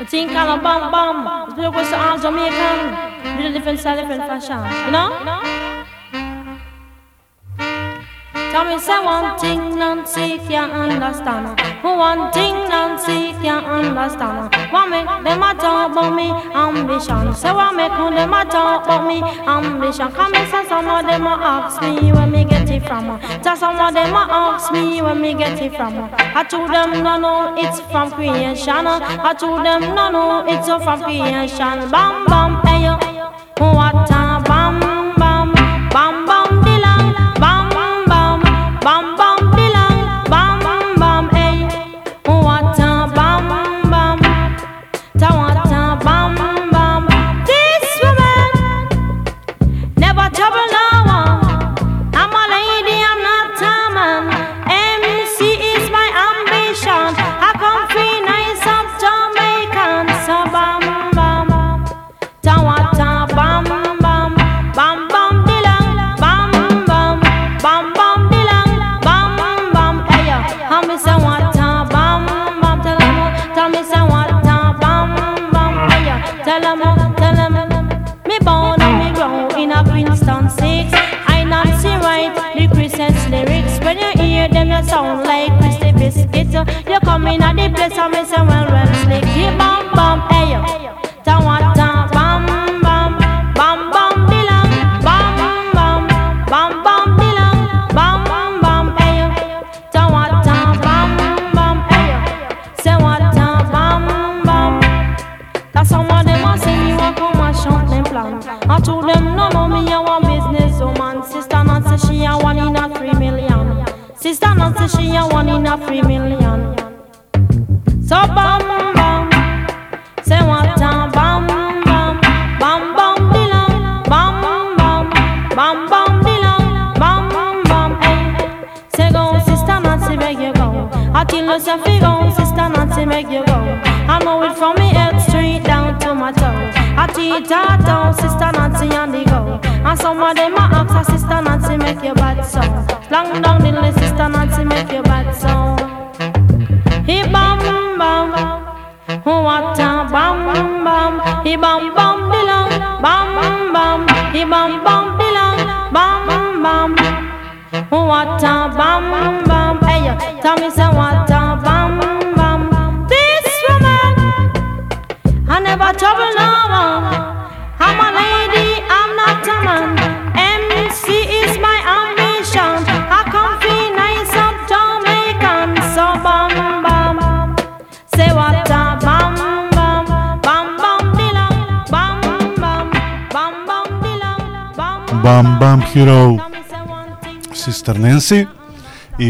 The thing called a bum bum. It's because all Jamaican. Little different style, different fashion. You know? Tell me say one thing Nancy can't understand One thing Nancy can't understand What make them a talk about me ambition Say what make them a talk about me ambition Come and say some of them a ask me where me get it from Just some of them a ask me where me get it from I told them no no it's from creation I told them no no it's from creation Bam bam hey yo What a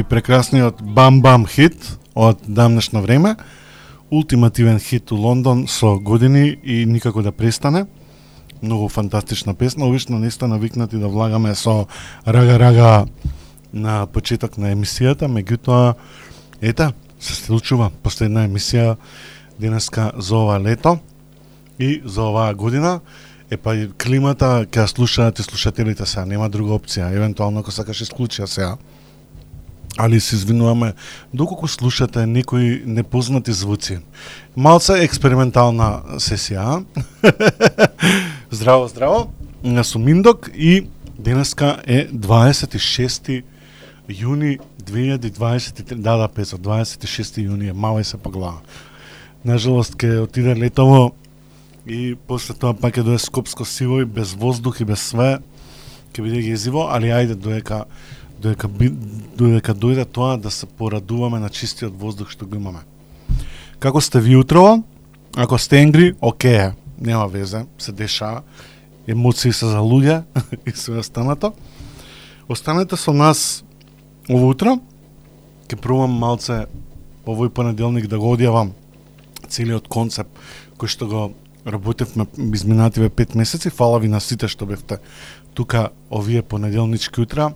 и прекрасниот Бам Бам хит од дамнешно време, ултимативен хит у Лондон со години и никако да престане. Многу фантастична песна, обично не сте навикнати да влагаме со рага-рага на почеток на емисијата, меѓутоа, ета, се случува последна емисија денеска за ова лето и за оваа година. Е па климата ќе слушаат и слушателите сега, нема друга опција. Евентуално ако сакаш исклучија сега. Али се извинуваме доколку слушате некои непознати звуци. Малца експериментална сесија. здраво, здраво. Јас сум Миндок и денеска е 26 јуни 2023, да, да, песо, 26 јуни е, мало и се поглава. Нажалост, ке отиде летово и после тоа пак ќе дое скопско сиво и без воздух и без све, ќе биде гезиво, али ајде доека додека, би, доека дојде тоа да се порадуваме на чистиот воздух што го имаме. Како сте ви утрово? Ако сте енгри, окей, е, нема везе, се деша, емоции се за луѓе и се останато. Останете со нас ово утро. Ќе пробам малце овој понеделник да го одјавам целиот концепт кој што го работевме изминативе пет месеци. Фала ви на сите што бевте тука овие понеделнички утра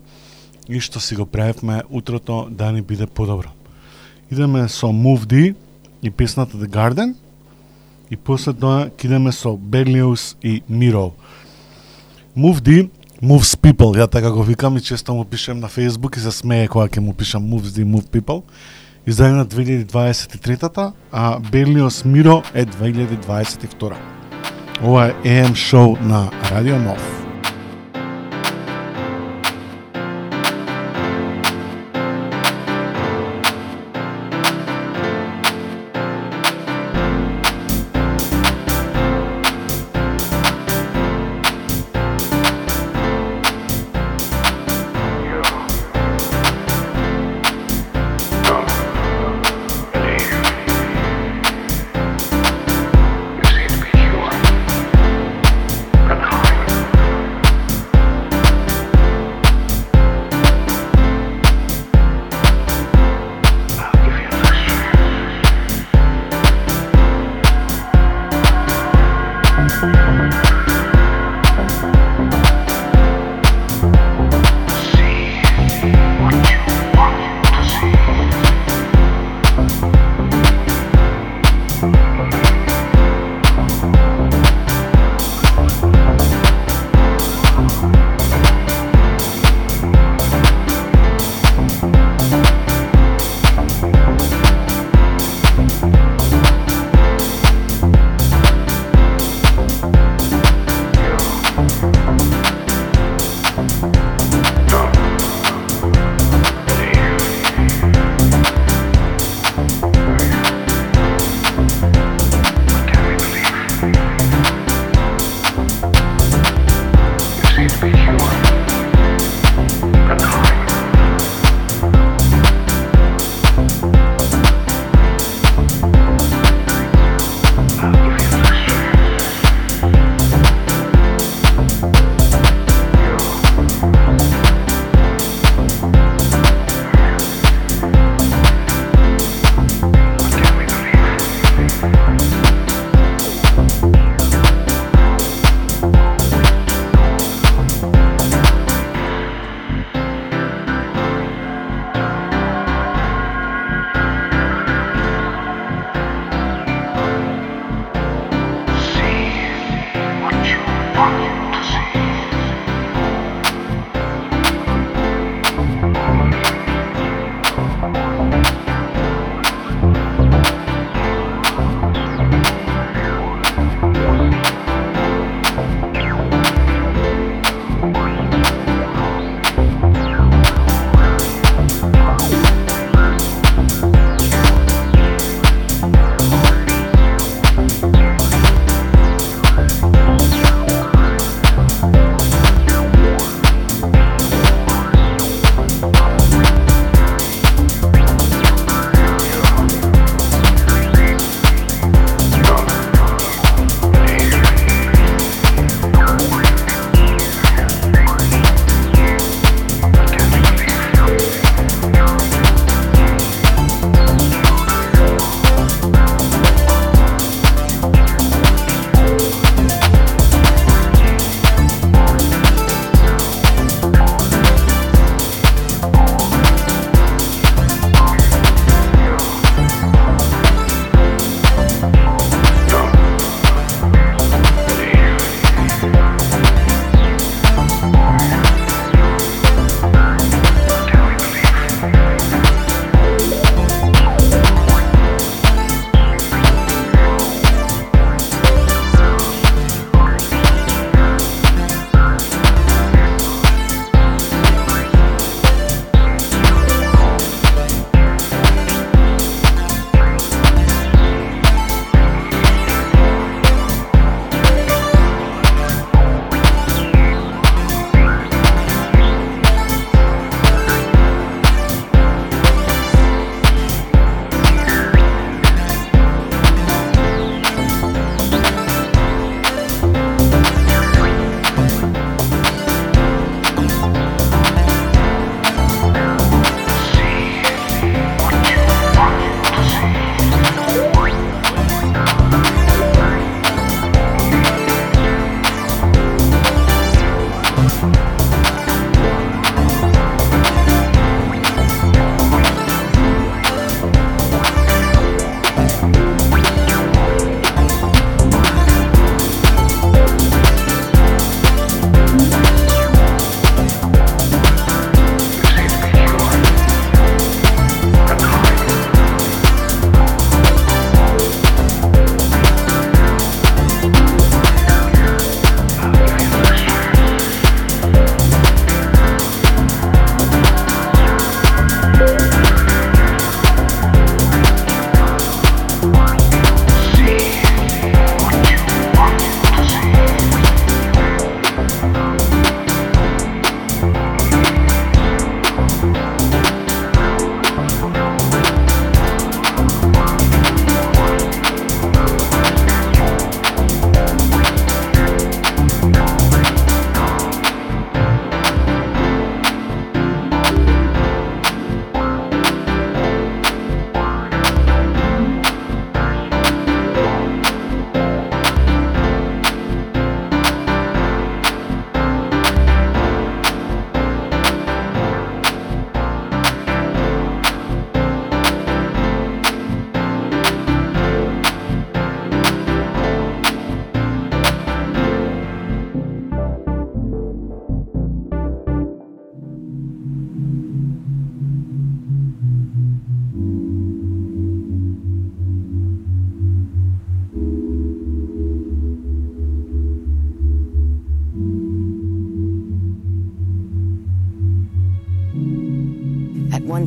и што си го правевме утрото да ни биде подобро. Идеме со Move D и песната The Garden и после тоа идеме со Berlioz и Miro. Move D Moves People, ја така го викам и често му пишем на Facebook и се смее кога ќе му пишам Moves D Move People. издадена 2023-та, а Берлиос Миро е 2022 Ова е AM шоу на Радио Нов.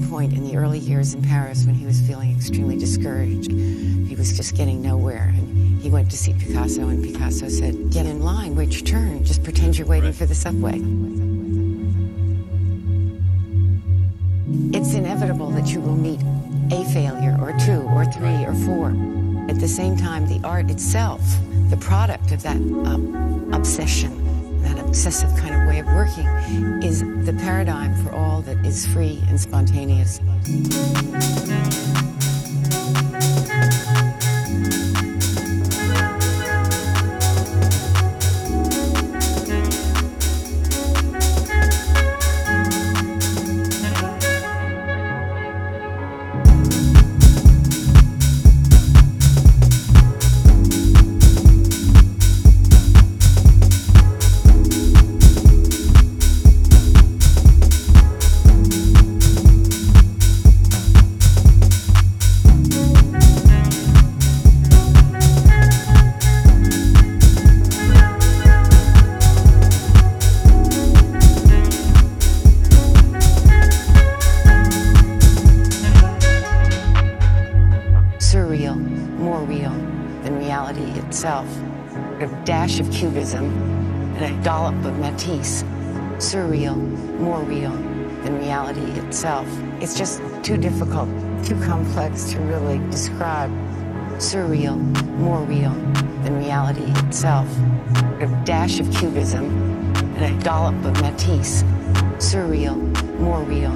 Point in the early years in Paris when he was feeling extremely discouraged. He was just getting nowhere. And he went to see Picasso, and Picasso said, Get in line, wait your turn, just pretend you're waiting for the subway. It's inevitable that you will meet a failure, or two, or three, or four. At the same time, the art itself, the product of that uh, obsession, obsessive kind of way of working, is the paradigm for all that is free and spontaneous. Itself. A dash of cubism and a dollop of Matisse. Surreal, more real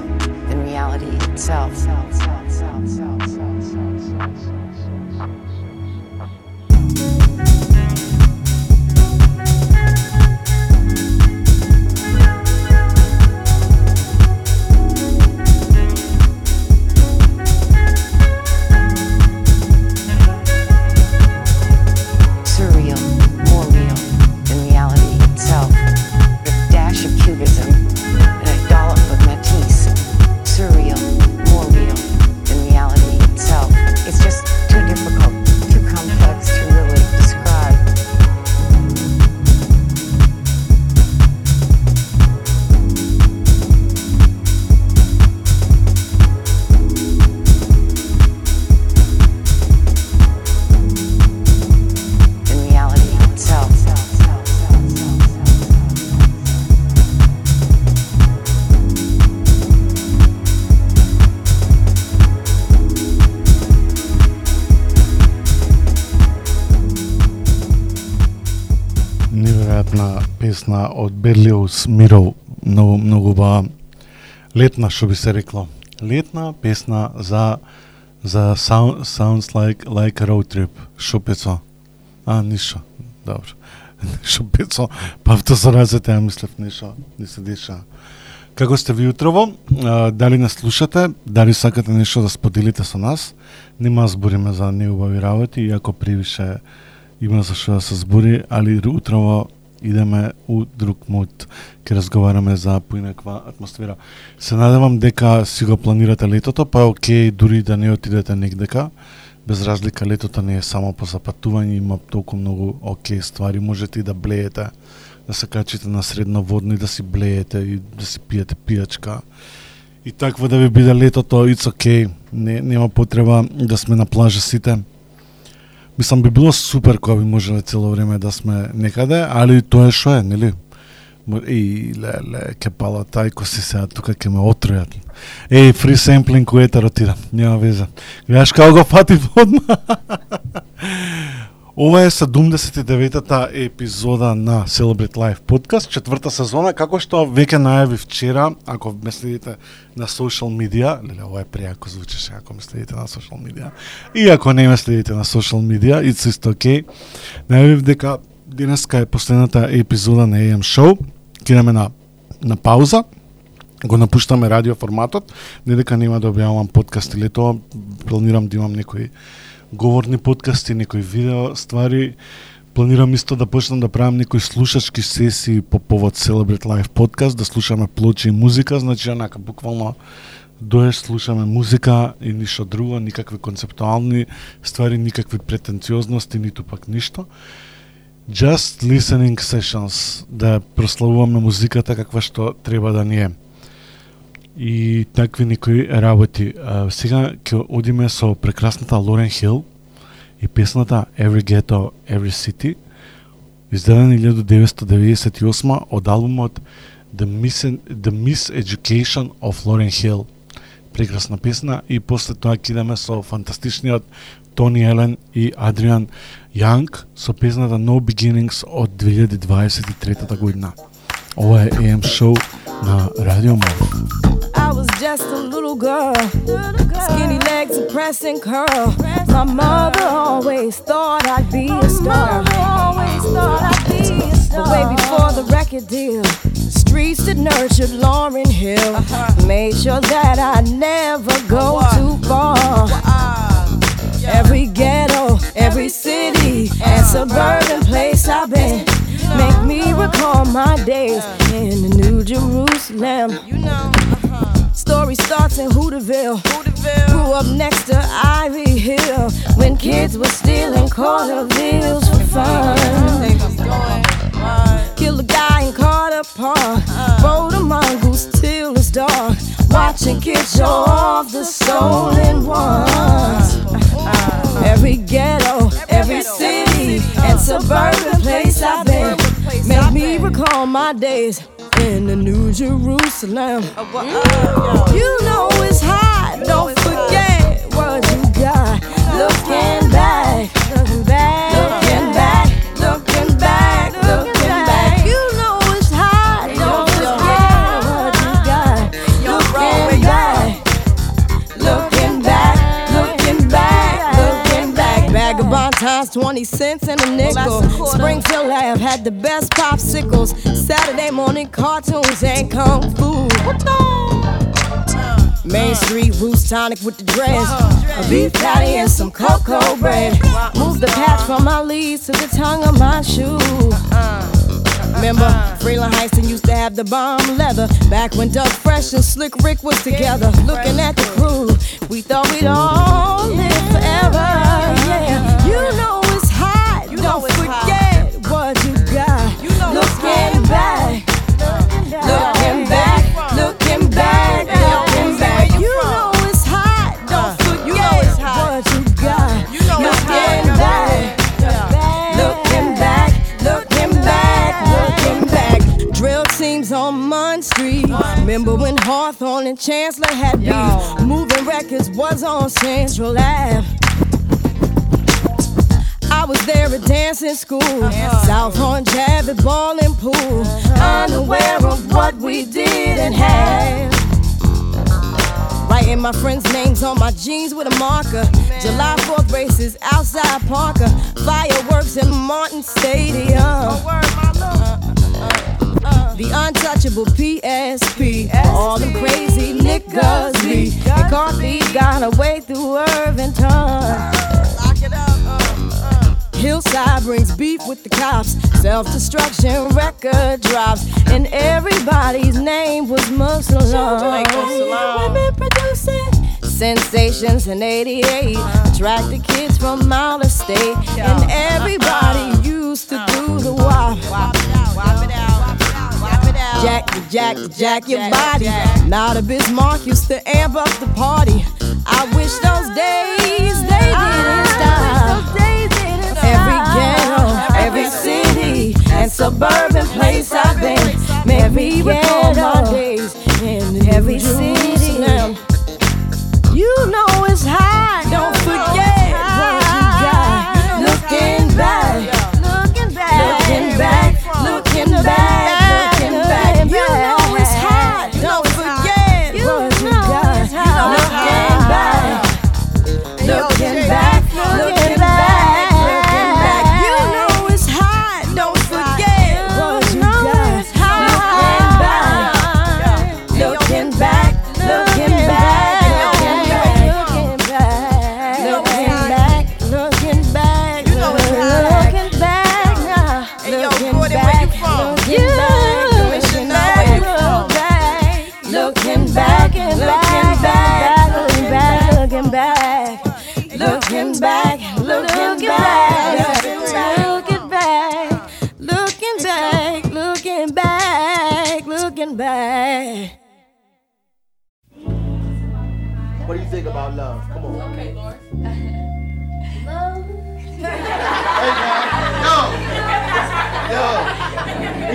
than reality itself. Летна песна од Берлиус Миров, многу многу ба Летна што би се рекло. Летна песна за за sound, sounds like like a road trip. Шо пецо? А, ништо. Добро. Шо пецо? Па автораците ја мислев ништо, не се деша. Како сте ви утрово? А, Дали не слушате? Дали сакате нешто да споделите со нас? Нема збориме за неубави работи, иако превише има за што да се збори, али утрово идеме у друг мод. Ке разговараме за поинаква атмосфера. Се надевам дека си го планирате летото, па е окей дури да не отидете негдека. Без разлика летото не е само по запатување, има толку многу окей ствари, можете и да блеете, да се качите на средноводно и да си блеете и да си пиете пијачка. И такво да ви биде летото, it's okay. Не, нема потреба да сме на плажа сите. Мислам би било супер кога би можеле цело време да сме некаде, али тоа е што е, нели? И, И ле ке пала тај ко си сега тука ке ме отрујат. Еј, фри семплинг кој ете ротира, нема веза. Гледаш како го фати одма. Ова е 79-та епизода на Celebrate Life Podcast, четврта сезона, како што веќе најави вчера, ако ме следите на social медија, леле, ова е пријако звучеше ако ме следите на social медија. И ако не ме следите на social медија, it's just okay. Најавив дека денеска е последната епизода на AM Show. кинаме на на пауза. Го напуштаме радио форматот, не дека нема да објавувам или тоа планирам да имам некои говорни подкасти, некои видео ствари. Планирам исто да почнам да правам некои слушачки сесии по повод Celebrate Life подкаст, да слушаме плочи и музика, значи онака буквално доеш слушаме музика и ништо друго, никакви концептуални ствари, никакви претенциозности, ниту пак ништо. Just listening sessions, да прославуваме музиката каква што треба да ни е и такви некои работи. А, сега ќе одиме со прекрасната Лорен Хил и песната Every Ghetto, Every City, издадена 1998 од албумот The, Mis The Miseducation of Lauren Hill. Прекрасна песна и после тоа кидаме со фантастичниот Тони Елен и Адриан Јанг со песната No Beginnings од 2023 година. Ова е AM шоу на Радио Морф. Was just a little girl, skinny legs and pressing curl. My mother always thought I'd be a star. But way before the record deal, streets that nurtured Lauren Hill. Made sure that I never go too far. Every ghetto, every city, and suburban place I've been. Make me recall my days in the New Jerusalem. You know. Story starts in Hooterville. Grew up next to Ivy Hill when kids were stealing quarter bills for fun. Killed a guy in Carter Park. Rode a mongoose till it's dark. Watching kids show off the stolen ones. Every ghetto, every city, and suburban place I've been make me recall my days in the New Jerusalem. You know it's hot, don't forget what you got. Looking 20 cents and a nickel. Springfield Lab had the best popsicles. Saturday morning cartoons and kung fu. Uh. Main Street Roots tonic with the dress. A beef patty and some cocoa bread. Move the patch from my leaves to the tongue of my shoe. Remember, Freeland Heiston used to have the bomb leather. Back when Doug Fresh and Slick Rick was together. Looking at the crew, we thought we'd all live forever. Yeah, Remember when Hawthorne and Chancellor had beef? Moving records was on Central Ave. I was there at dancing school, South Horn Jab at ball and pool, unaware of what we did and had. Writing my friends' names on my jeans with a marker. July 4th races outside Parker. Fireworks in Martin Stadium. The untouchable PSP. All them crazy niggas be. McCarthy got away through Irvington. Uh, uh. Hillside brings beef with the cops. Self destruction record drops. And everybody's name was Muslim. Women producing sensations in 88. Attracted kids from out of state. And everybody used to do the wop. Jack, the jack, mm. the mm. jack your body. Now the Bismarck used to amp up the party. I wish those days they didn't stop. Every ghetto, every city, and suburban place I've been. Recall my days in every city. You know it's high. don't forget what you got. Looking back, looking back, looking back, looking back. What do you think about love? Come on. Okay, Lord. Love. Hey man, yo, yo,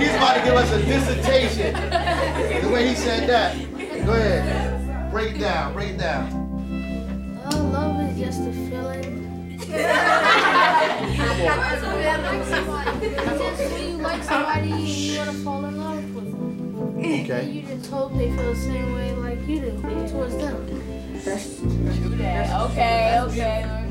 he's about to give us a dissertation. The way he said that. Go ahead, break it down, break it down. Oh, love is just a feeling. It's just when you like somebody, you want to fall in love with them. And Okay. you just hope they feel the same way like you do towards them. True that. Okay, okay.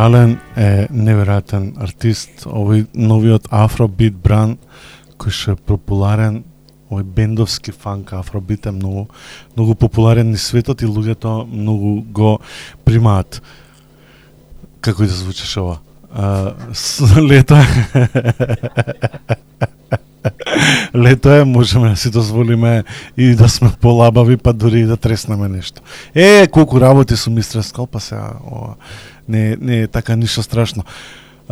Ален е неверојатен артист, овој новиот афробит бран кој е популарен, овој бендовски фанк афробит е многу многу популарен низ светот и луѓето многу го примаат. Како и да звучеше ова? А, с, лето е Лето е, можеме да си дозволиме и да сме полабави, па дури и да треснеме нешто. Е, колку работи сум истрескал, па сега ова, не, не е така ништо страшно.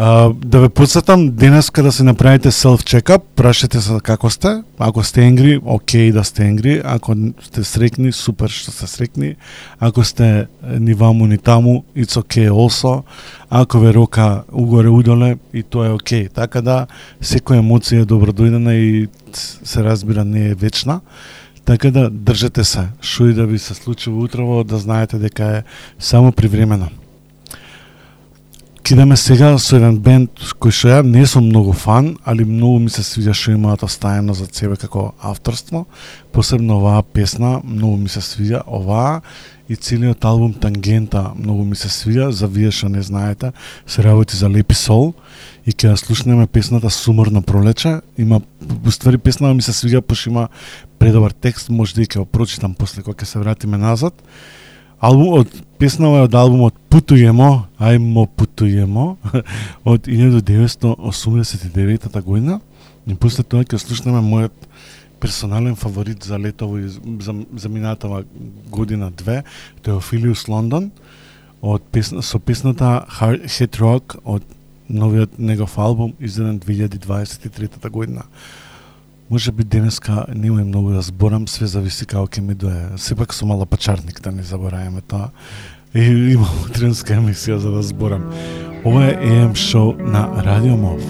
А, да ве подсетам денес кога да се направите self чекап, прашете се како сте. Ако сте енгри, окей да сте енгри. Ако сте срекни, супер што сте срекни. Ако сте ни ваму ни таму, it's okay also. Ако ве рока угоре удоле, и тоа е окей. Така да, секоја емоција е добродојдена и се разбира не е вечна. Така да држете се, што и да ви се случи утрово, да знаете дека е само привремено. Кидаме сега со еден бенд кој што ја не сум многу фан, али многу ми се свиѓа што имаат оставено за себе како авторство. Посебно оваа песна, многу ми се свиѓа оваа и целиот албум Тангента многу ми се свиѓа, за вие што не знаете, се работи за Лепи Сол и ќе слушнеме песната Суморно пролече. Има уствари песната ми се свиѓа пошто има предобар текст, може да и ќе го прочитам после кога ќе се вратиме назад. Албум од песнава е од албумот Путујемо, ајмо путујемо од 1989 година. И после тоа ќе слушнеме мојот персонален фаворит за летово и за, за минатава година две, Теофилиус Лондон. од песна, со песната Hard Hit Rock од новиот негов албум издаден 2023 година. Може би денеска нема многу да зборам, све зависи како ќе ми дое. Сепак со мала пачарник да не забораваме тоа. И имам утринска емисија за да зборам. Ова е AM шоу на Радио Мов.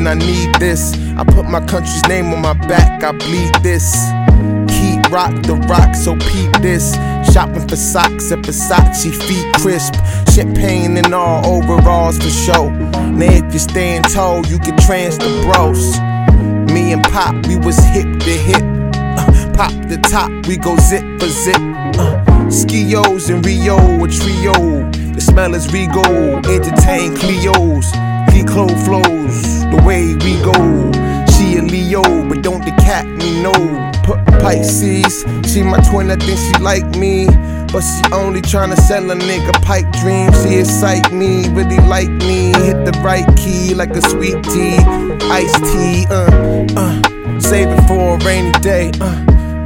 Nothing. I need this. I put my country's name on my back. I bleed this. Keep rock the rock, so peep this. Shopping for socks at Versace, feet crisp. Champagne and all overalls for show. Now if you're staying tall, you can trans the bros. Me and Pop, we was hip to hip. Uh, pop the top, we go zip for zip. Uh, skios in Rio, a trio. The smell is regal, entertain Cleos. Clo flows, the way we go. She a Leo, but don't the cat me no. P- Pisces, she my twin, I think she like me. But she only tryna sell a nigga pipe dream. She excite me, really like me. Hit the right key like a sweet tea. Iced tea, uh, uh. Save it for a rainy day, uh,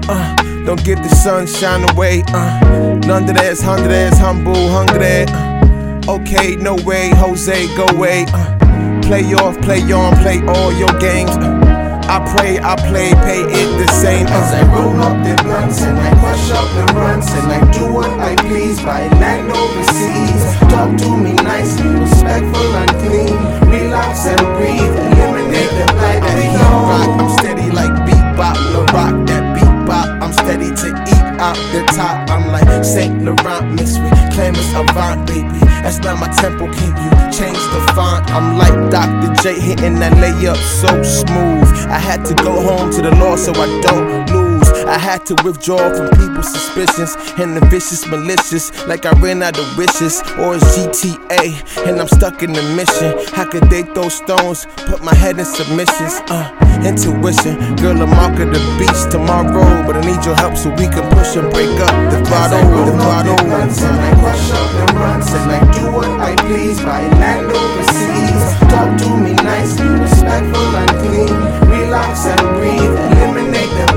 uh. Don't give the sunshine away, uh. Of that's hundred that's humble, hungry. Uh. Okay, no way, Jose, go away. Uh. Play off, play on, play all your games. I pray, I play, pay it the same. As I roll up the blunts and I crush up the runs and I do what I please by land overseas. Talk to me nicely, respectful and clean. Relax and breathe, eliminate the blight that we rock. I'm steady like beat bebop, the rock that beat bebop. I'm steady to out the top. I'm like Saint Laurent mixed with Clemens Avant, baby. That's not my tempo. Can you change the font? I'm like Dr. J hitting that layup so smooth. I had to go home to the law so I don't. I had to withdraw from people's suspicions and the vicious malicious, like I ran out of wishes. Or GTA and I'm stuck in the mission. How could they throw stones? Put my head in submissions. Uh, intuition, girl, I'm off of the beach tomorrow, but I need your help so we can push and break up the throttle, the throttle. And I crush up the runs and I do what I please by land overseas. Talk to me nicely, respectful and clean. Relax and breathe, eliminate the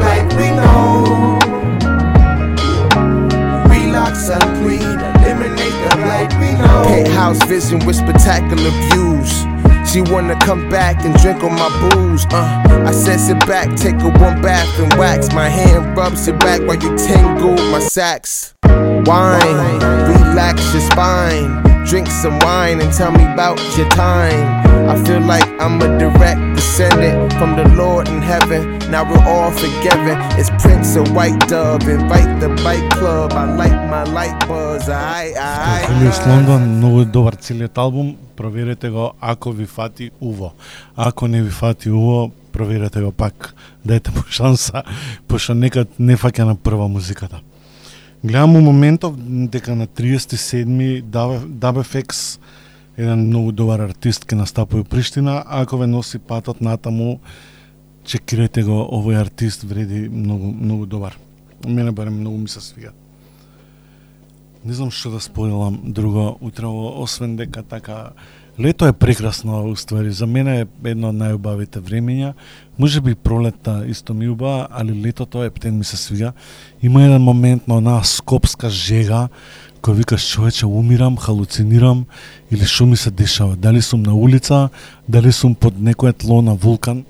And eliminate the blight we know. Penthouse vision with spectacular views. She wanna come back and drink on my booze. Uh, I said sit back, take a one bath and wax. My hand rubs it back while you tingle my sax. Wine, relax your spine. Drink some wine and tell me about your time. I feel like I'm a direct descendant from the Lord in heaven. Now we're all forgiven. It's Prince of White Dove. Invite the bike club. I like my light buzz. I, I, I. Лондон, многу добар целиот албум, проверете го ако ви фати уво. Ако не ви фати уво, проверете го пак. Дайте му шанса, пошто некад не фаќа на прва музиката. Гледам у моментов дека на 37-ми DubFX еден многу добар артист ке настапува у Приштина, ако ве носи патот натаму, чекирате го, овој артист вреди многу многу добар. Мене барем многу ми се свига. Не знам што да споделам друго утрово, освен дека така лето е прекрасно уствари. За мене е едно од најубавите времења. Може би пролетта исто ми убава, али летото ептен ми се свига. Има еден момент на онаа скопска жега кој викаш човече умирам, халуцинирам или што ми се дешава? Дали сум на улица, дали сум под некоја тло на вулкан?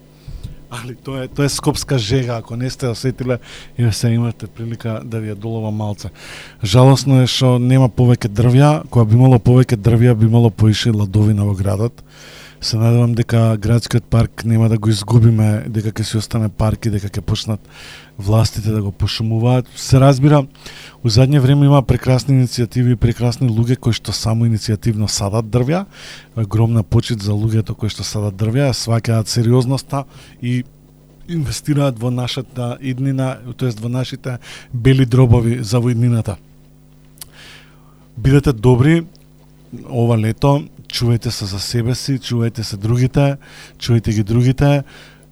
Али тоа е тоа е скопска жега, ако не сте осетиле, ја се имате прилика да ви ја долова малце. Жалосно е што нема повеќе дрвја, кога би имало повеќе дрвја би имало поише ладовина во градот. Се надевам дека градскиот парк нема да го изгубиме, дека ќе се остане парк и дека ќе почнат властите да го пошумуваат. Се разбира, у задње време има прекрасни иницијативи и прекрасни луѓе кои што само иницијативно садат дрвја. Огромна почит за луѓето кои што садат дрвја, сваќаат сериозноста и инвестираат во нашата иднина, тоест во нашите бели дробови за во иднината. Бидете добри ова лето, чувајте се за себе си, чувајте се другите, чувајте ги другите.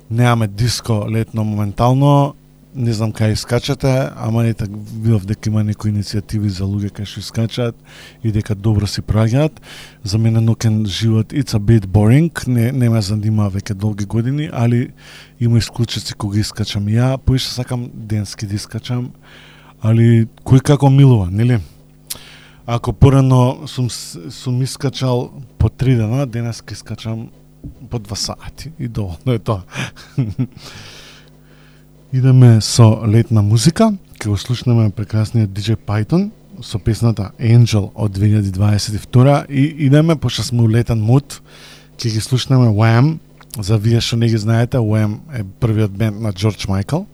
Немаме диско летно моментално, не знам кај искачате, ама ете така видов дека има некои иницијативи за луѓе кај што искачат и дека добро си праѓаат. За мене нокен живот it's a bit boring, не не ме занима веќе долги години, али има исклучици кога искачам ја, поише сакам денски да искачам, али кој како милува, нели? Ако порано сум сум искачал по три дена, денес искачам по два сати и доволно е тоа. Идеме со летна музика, ке го слушнеме прекрасниот DJ Python со песната Angel од 2022 и идеме пошто сме у летен мут, ќе ги слушнеме Wham, за вие што не ги знаете, Wham е првиот бенд на Джордж Майкл.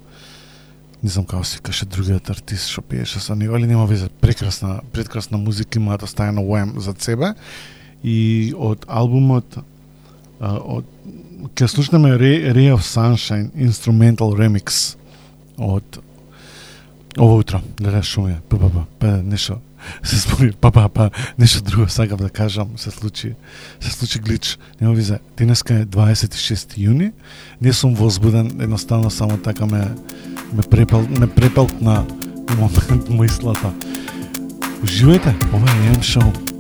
Не знам како се каше другиот артист што пиеше со него, али нема везе, прекрасна, прекрасна музика имаат да оставено Wham за себе. И од албумот од ќе слушнеме Ray, Ray of Sunshine Instrumental Remix од Ово утро, гледаш шо ми па, па, па, па, нешто, се спори, па, па, па, нешто друго сакав да кажам, се случи, се случи глич. Нема визе, денеска е 26 јуни, не сум возбуден, едноставно само така ме, ме препал, ме препалтна момент мислата. Уживајте, ова е AM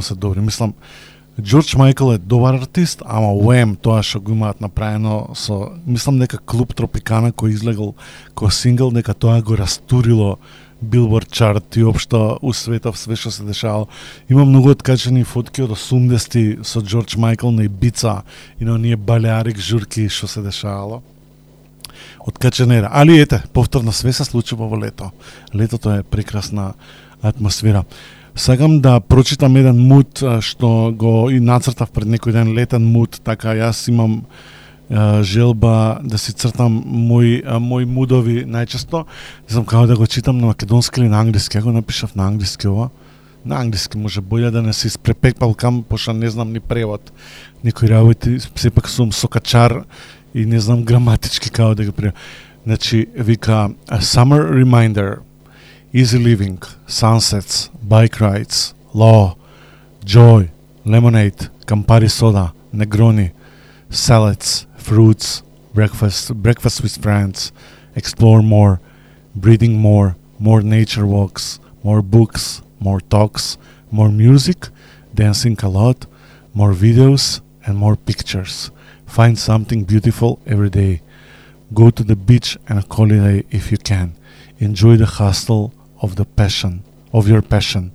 Стварно се добри. Мислам, Джордж Майкл е добар артист, ама Уем, тоа што го имаат направено со, мислам дека Клуб Тропикана кој излегал кој сингл, дека тоа го растурило Билборд чарт и општо у светов све што се дешавало. Има многу откачени фотки од 80-ти со Джордж Майкл на Ибица и на оние балеарик журки што се дешавало. Откачен ера. Али ете, повторно све се случува во лето. Летото е прекрасна атмосфера. Сакам да прочитам еден мут што го и нацртав пред некој ден летен мут, така јас имам а, желба да си цртам мои мој мои мудови најчесто. Не знам како да го читам на македонски или на англиски. Ја го напишав на англиски ова. На англиски може боље да не се испрепекпал кам, пошто не знам ни превод. Некои работи, сепак сум сокачар и не знам граматички како да го превод. Значи, вика, a summer reminder, easy living, sunsets, bike rides, law, joy, lemonade, Campari soda, Negroni, salads, fruits, breakfast, breakfast with friends, explore more, breathing more, more nature walks, more books, more talks, more music, dancing a lot, more videos, and more pictures. Find something beautiful every day. Go to the beach and a holiday if you can. Enjoy the hustle of the passion, of your passion.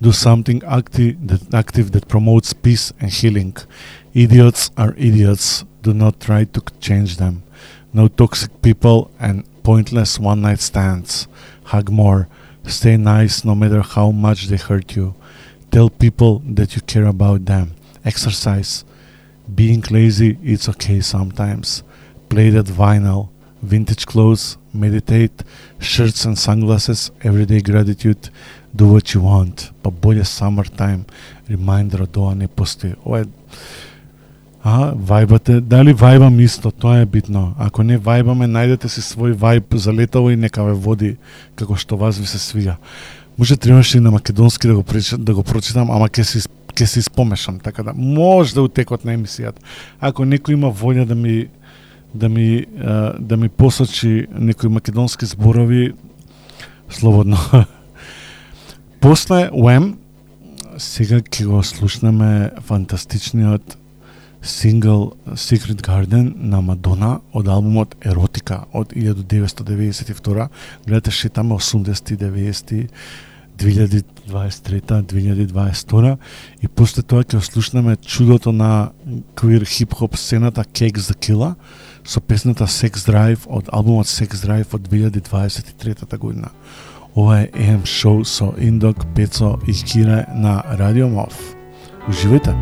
Do something active that, active that promotes peace and healing. Idiots are idiots. Do not try to change them. No toxic people and pointless one night stands. Hug more. Stay nice no matter how much they hurt you. Tell people that you care about them. Exercise. Being lazy, it's okay sometimes. Play that vinyl. Vintage clothes. Meditate. Shirts and sunglasses. Everyday gratitude. Do what you want. Па боле summertime. Reminder од ова не постои. Ова е А, вајбате, дали вајбам исто, тоа е битно. Ако не вајбаме, најдете си свој вајб за летово и нека ве води како што вас ви се свиѓа. Може требаше и на македонски да го прочитам, да го прочитам, ама ќе се ќе се испомешам, така да може да утекот на емисијата. Ако некој има волја да ми да ми а, да ми посочи некои македонски зборови слободно. После Уем сега ќе го слушнеме фантастичниот сингл Secret Garden на Мадона од албумот Еротика од 1992. Гледате шетаме 80 90 2023-2022 и после тоа ќе слушнеме чудото на квир хип-хоп сцената Cake the Killer со песната Sex Drive од албумот Sex Drive од 2023 година. Ова е AM шоу со Индок, Пецо и Кире на Радио Мов. Уживајте!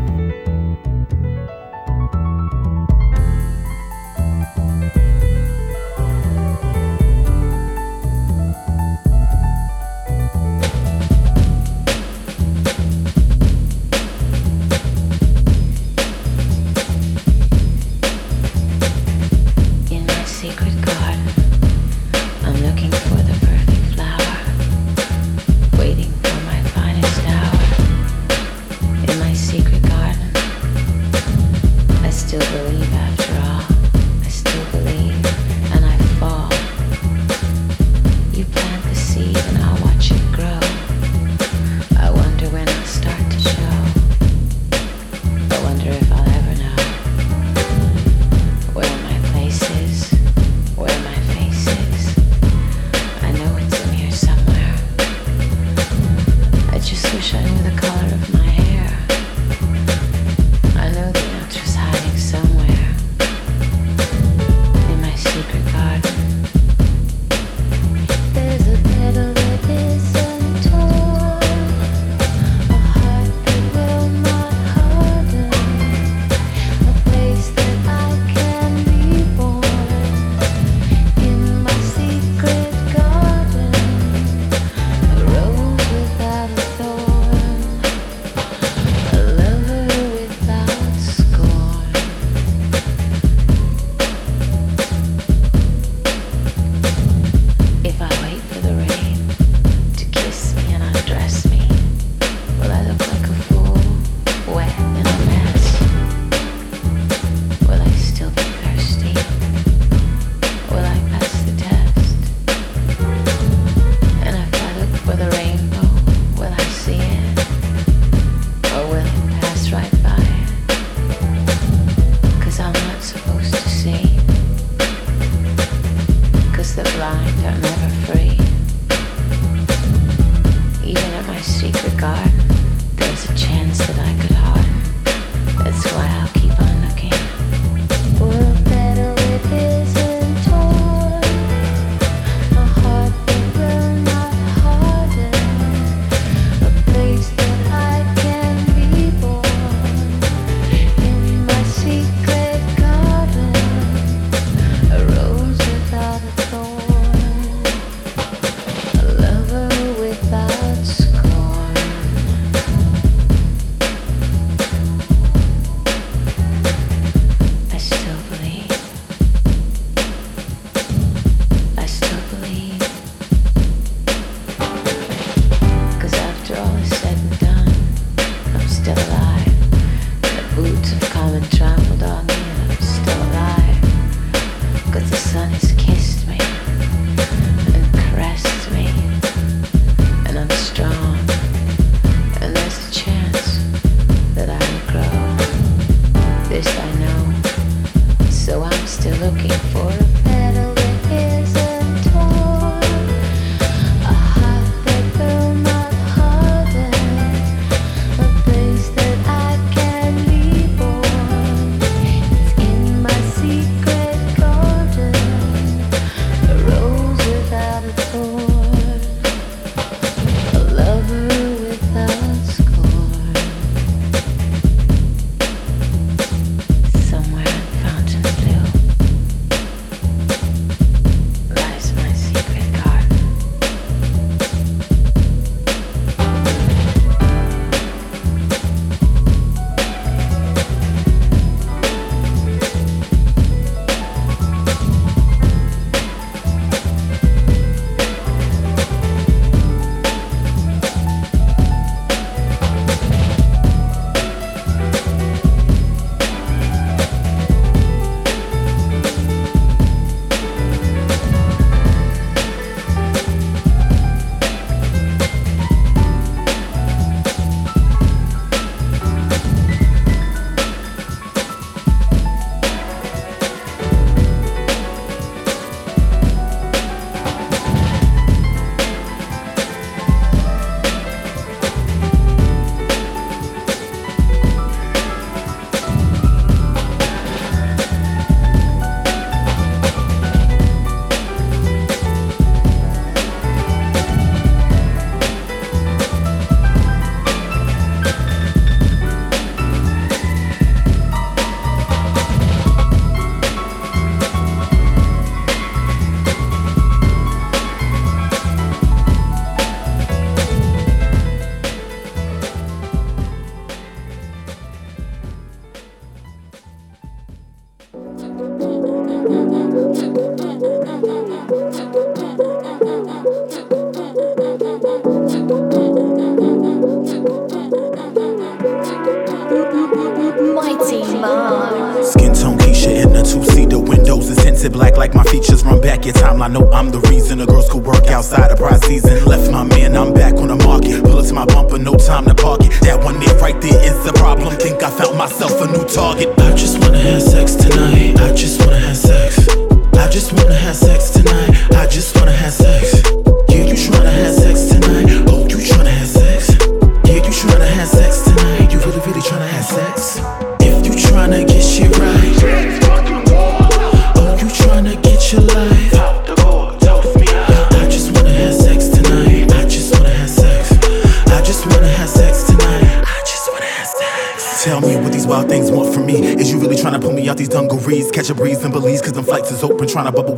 Trying to bubble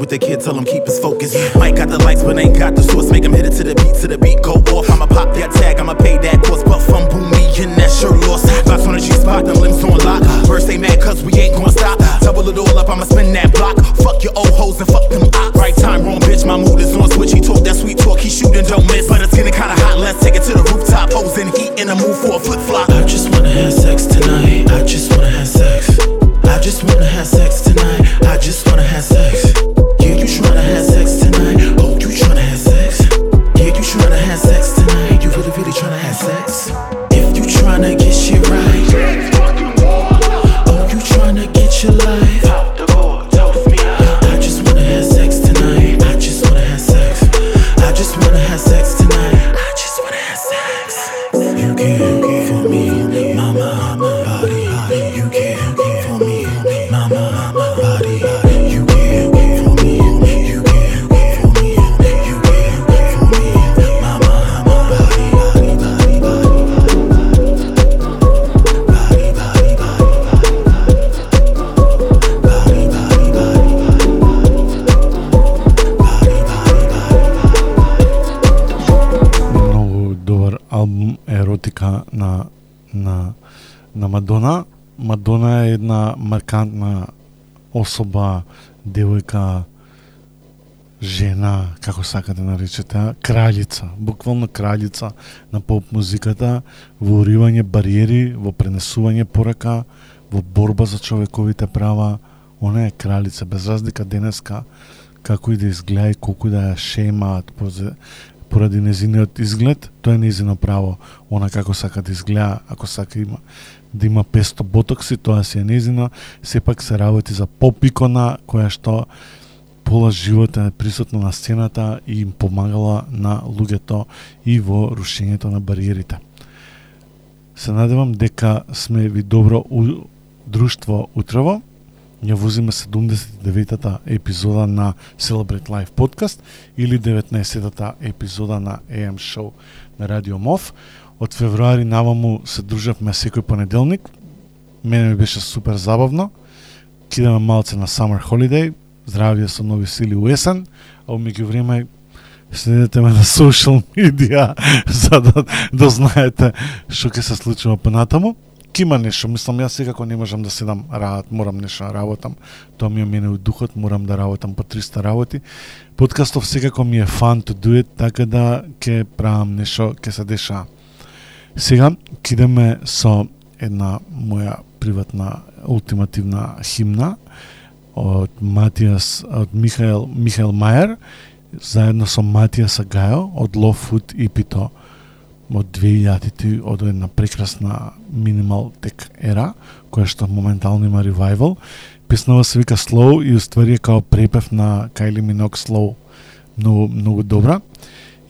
особа, девојка, жена, како сакате да наречете, кралица, буквално кралица на поп музиката, во уривање бариери, во пренесување порака, во борба за човековите права, она е кралица, без разлика денеска, како и да изгледа и колку да ја шемаат поради незиниот изглед, тоа е незино право. Она како сака да изгледа, ако сака има да има 500 ботокси, тоа си е незино, сепак се работи за поп икона која што пола живота е присутна на сцената и им помагала на луѓето и во рушењето на бариерите. Се надевам дека сме ви добро у друштво утрово. Ја возиме 79-та епизода на Celebrate Life Podcast или 19-та епизода на AM Show на Радио МОВ. Од февруари наваму се дружевме секој понеделник. Мене ми беше супер забавно. Кидаме малце на Summer Holiday, здравје со нови сили у есен, а умеѓу време следете ме на социјал медија за да, да знаете што ќе се случува понатаму кима нешто, мислам јас секако не можам да седам раат, морам нешто да работам. Тоа ми е мене у духот, морам да работам по 300 работи. Подкастов секако ми е fun to do it, така да ќе правам нешто, ќе се деша. Сега кидеме со една моја приватна ултимативна химна од Матијас од Михаел Михаел Мајер заедно со Матијас Агајо од Low Food и Пито од 2000-ти од една прекрасна минимал тек ера која што моментално има ревайвал. Песнава се вика Slow и уствари е као препев на Kylie Minogue Slow. Многу многу добра.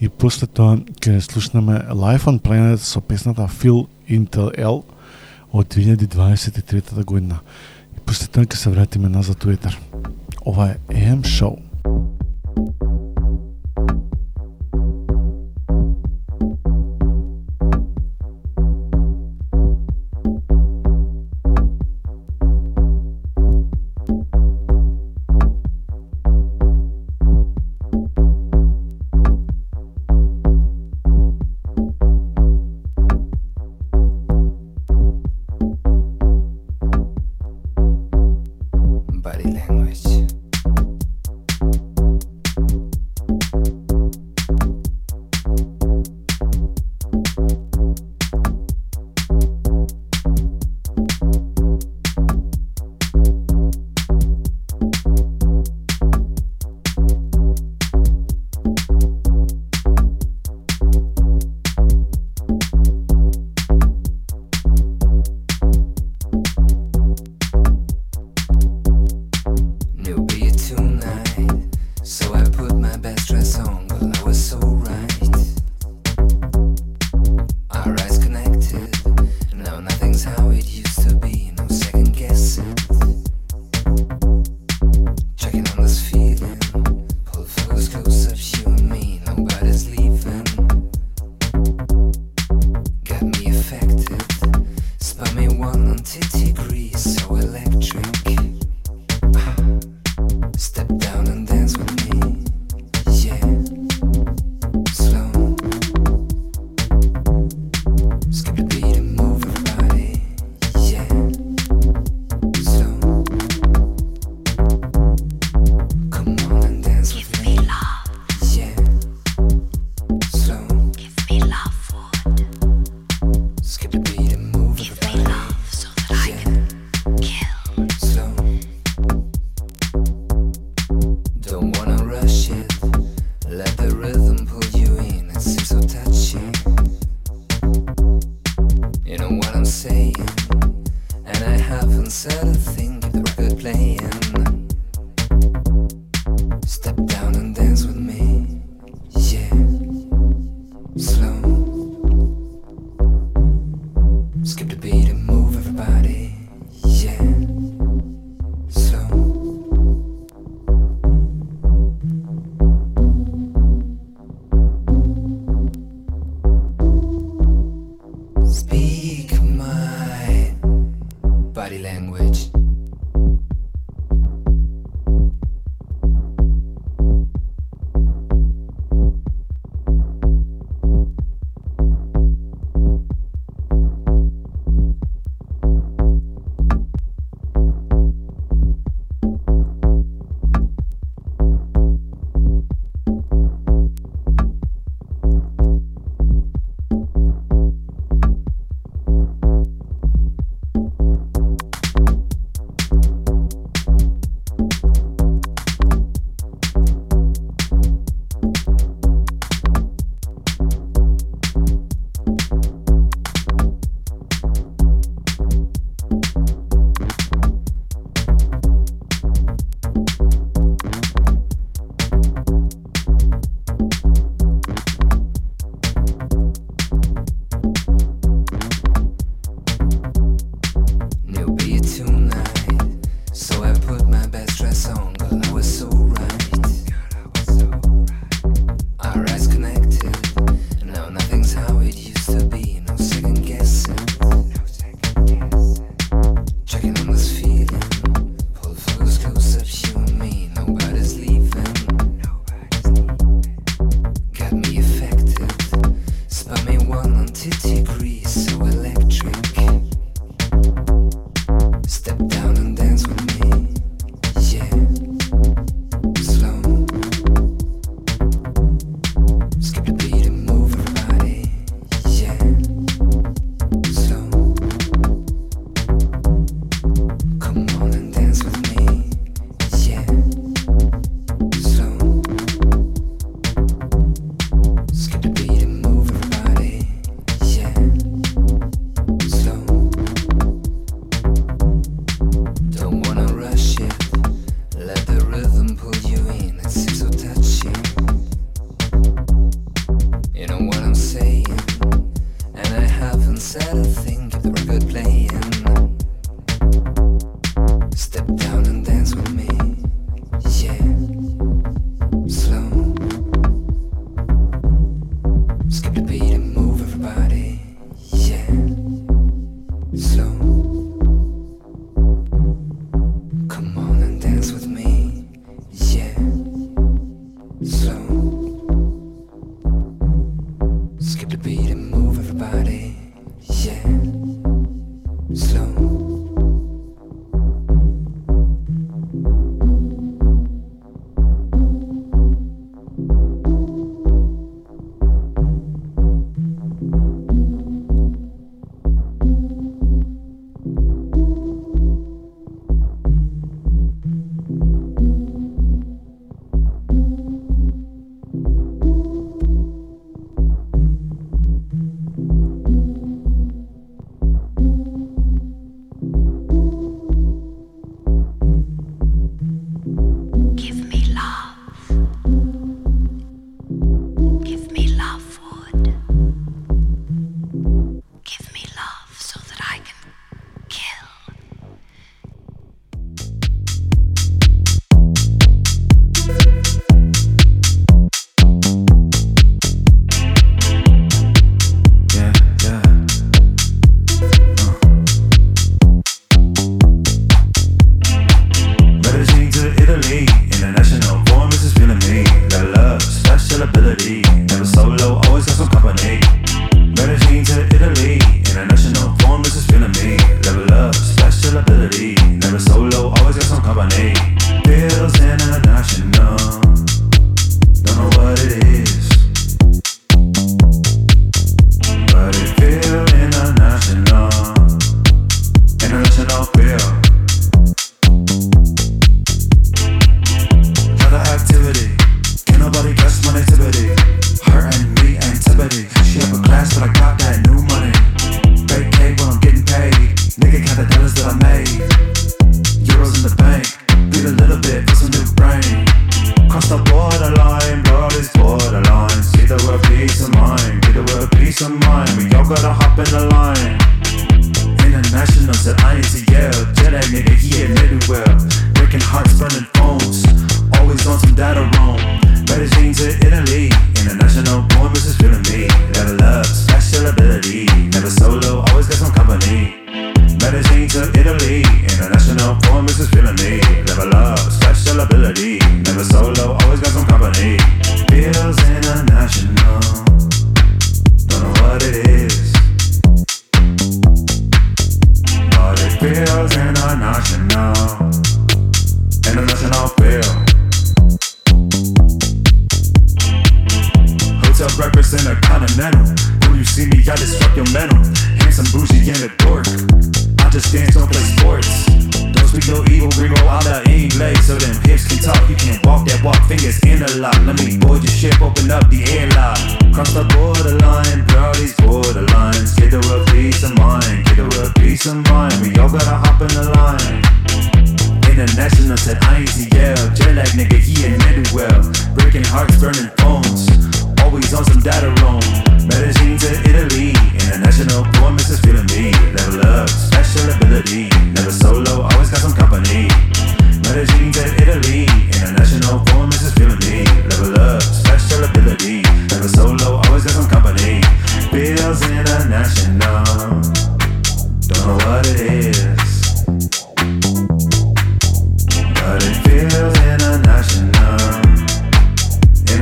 И после тоа ќе слушнеме Life on Planet со песната Feel Intel L од 2023 година. И после тоа ќе се вратиме назад у етер. Ова е AM Show.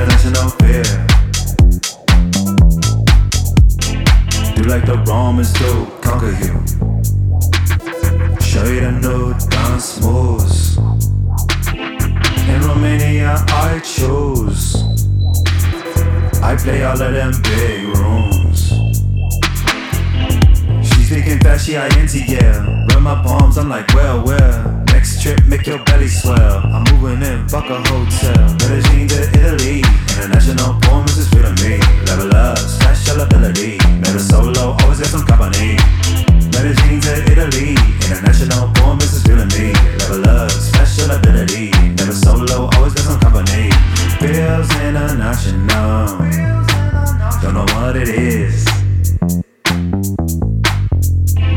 International fear. Do like the Romans do, conquer you. Show you the new dance moves. In Romania, I choose. I play all of them big rooms. She speaking fast, she INT, yeah. Rub my palms, I'm like, well, well. Next trip, make your belly swell. I'm moving in, fuck a hotel. Medellin to Italy. International performance is feeling me. Level up, special ability. Never solo, always got some company. Medellin to Italy. International performance is feeling me. Level up, special ability. Never solo, always got some company. Feels international. Don't know what it is.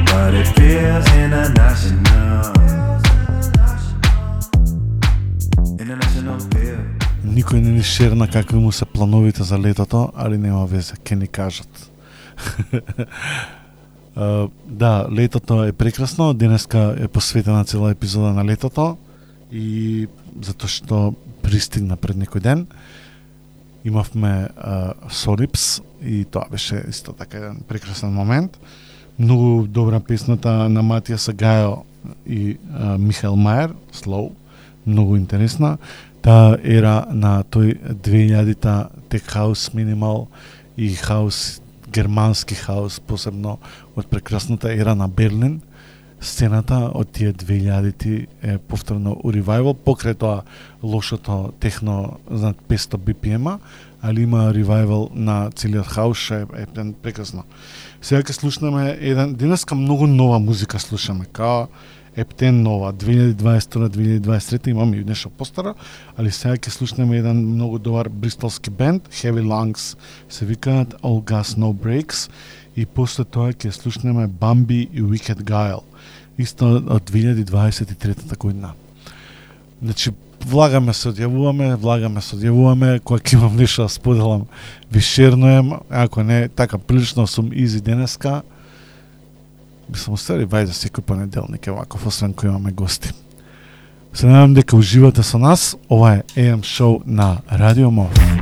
But it feels. International Никој не ни шерна какви му се плановите за летото, али нема везе, ке ни кажат. Да, летото е прекрасно, денеска е посветена цела епизода на летото и затоа што пристигна пред некој ден имавме uh, Солипс и тоа беше исто така еден прекрасен момент. Многу добра песната на Матија Сагајо и uh, Михаел Мајер, Slow, многу интересна. Таа ера на тој 2000-та тек хаус минимал и хаус германски хаус, посебно од прекрасната ера на Берлин. Сцената од тие 2000-ти е повторно у ревайвал, покрај тоа лошото техно за 500 bpm али има ревайвал на целиот хаус, што е, е е прекрасно. Сега ќе слушнеме еден денеска многу нова музика слушаме, као Ептен нова 2022-2023 имаме и нешто постара, али сега ќе слушнеме еден многу добар бристолски бенд, Heavy Lungs, се викаат All Gas No Breaks и после тоа ќе слушнеме Bambi и Wicked Guile, исто од 2023 година. Значи, влагаме се одјавуваме, влагаме се одјавуваме, кога ќе имам нешто да споделам, ви шернуем, ако не, така прилично сум изи денеска, би сум устари вајде да секој понеделник, ваков, освен кој имаме гости. Се надам дека уживате со нас, ова е AM шоу на Радио Мов.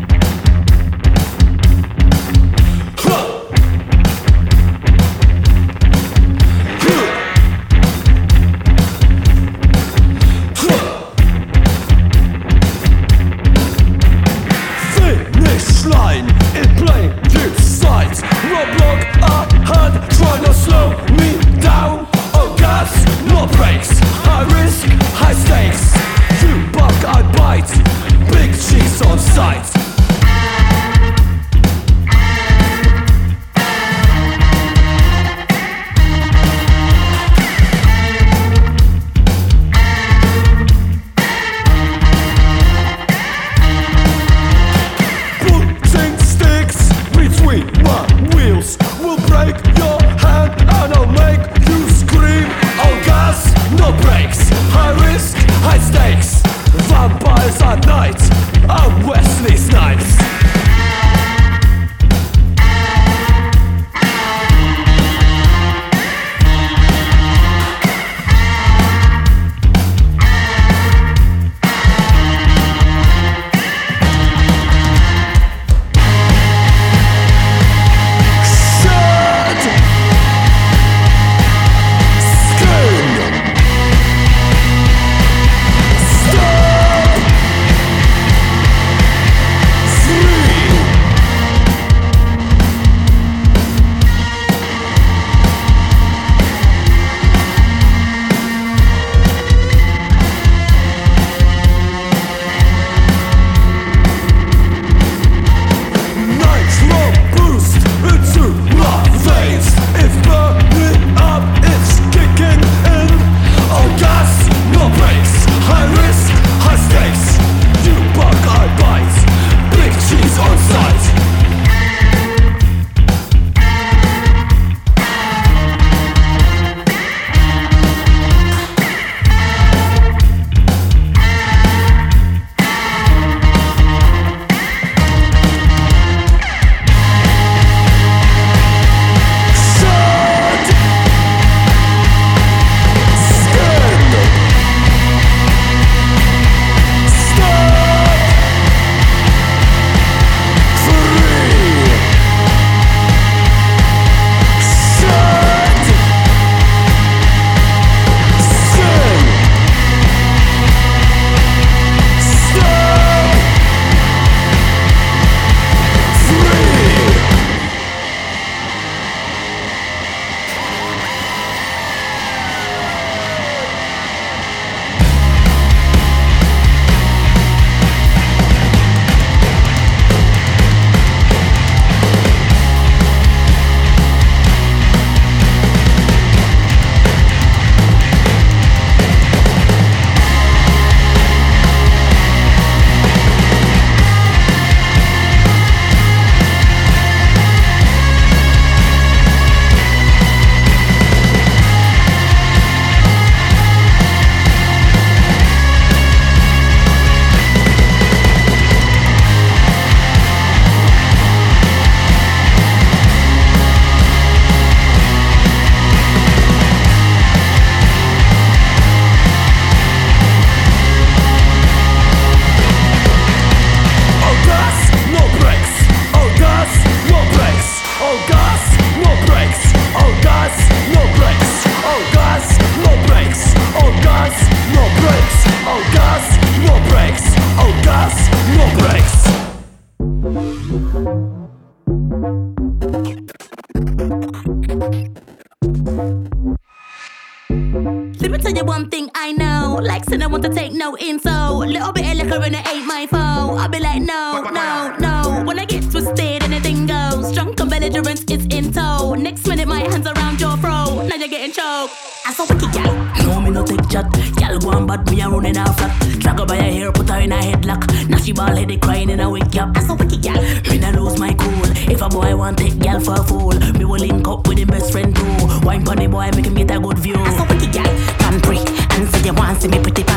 to me pretty.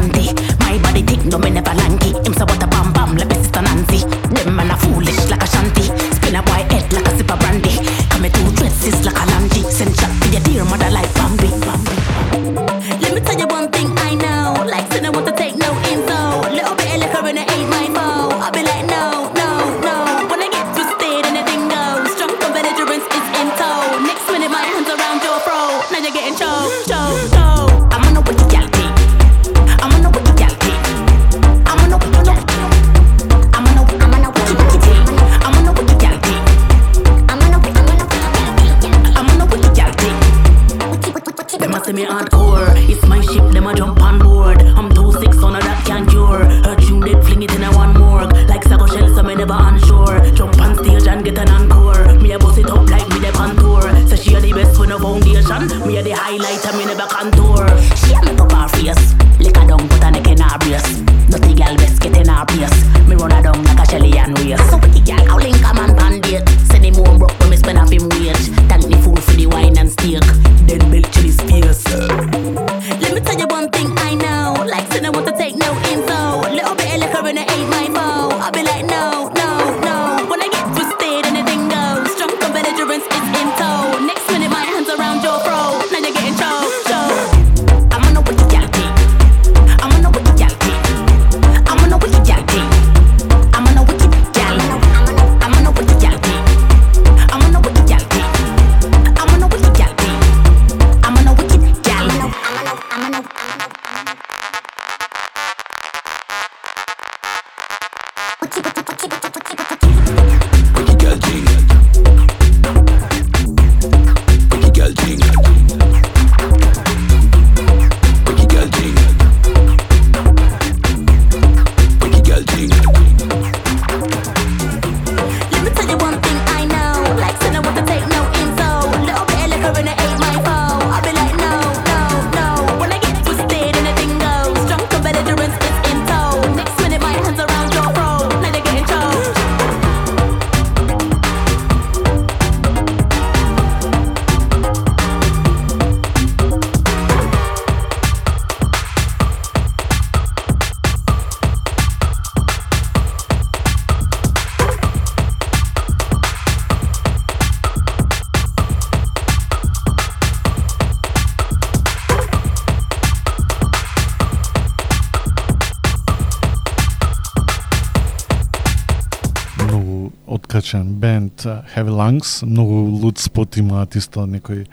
Heavy Lungs, многу луд спот имаат исто некој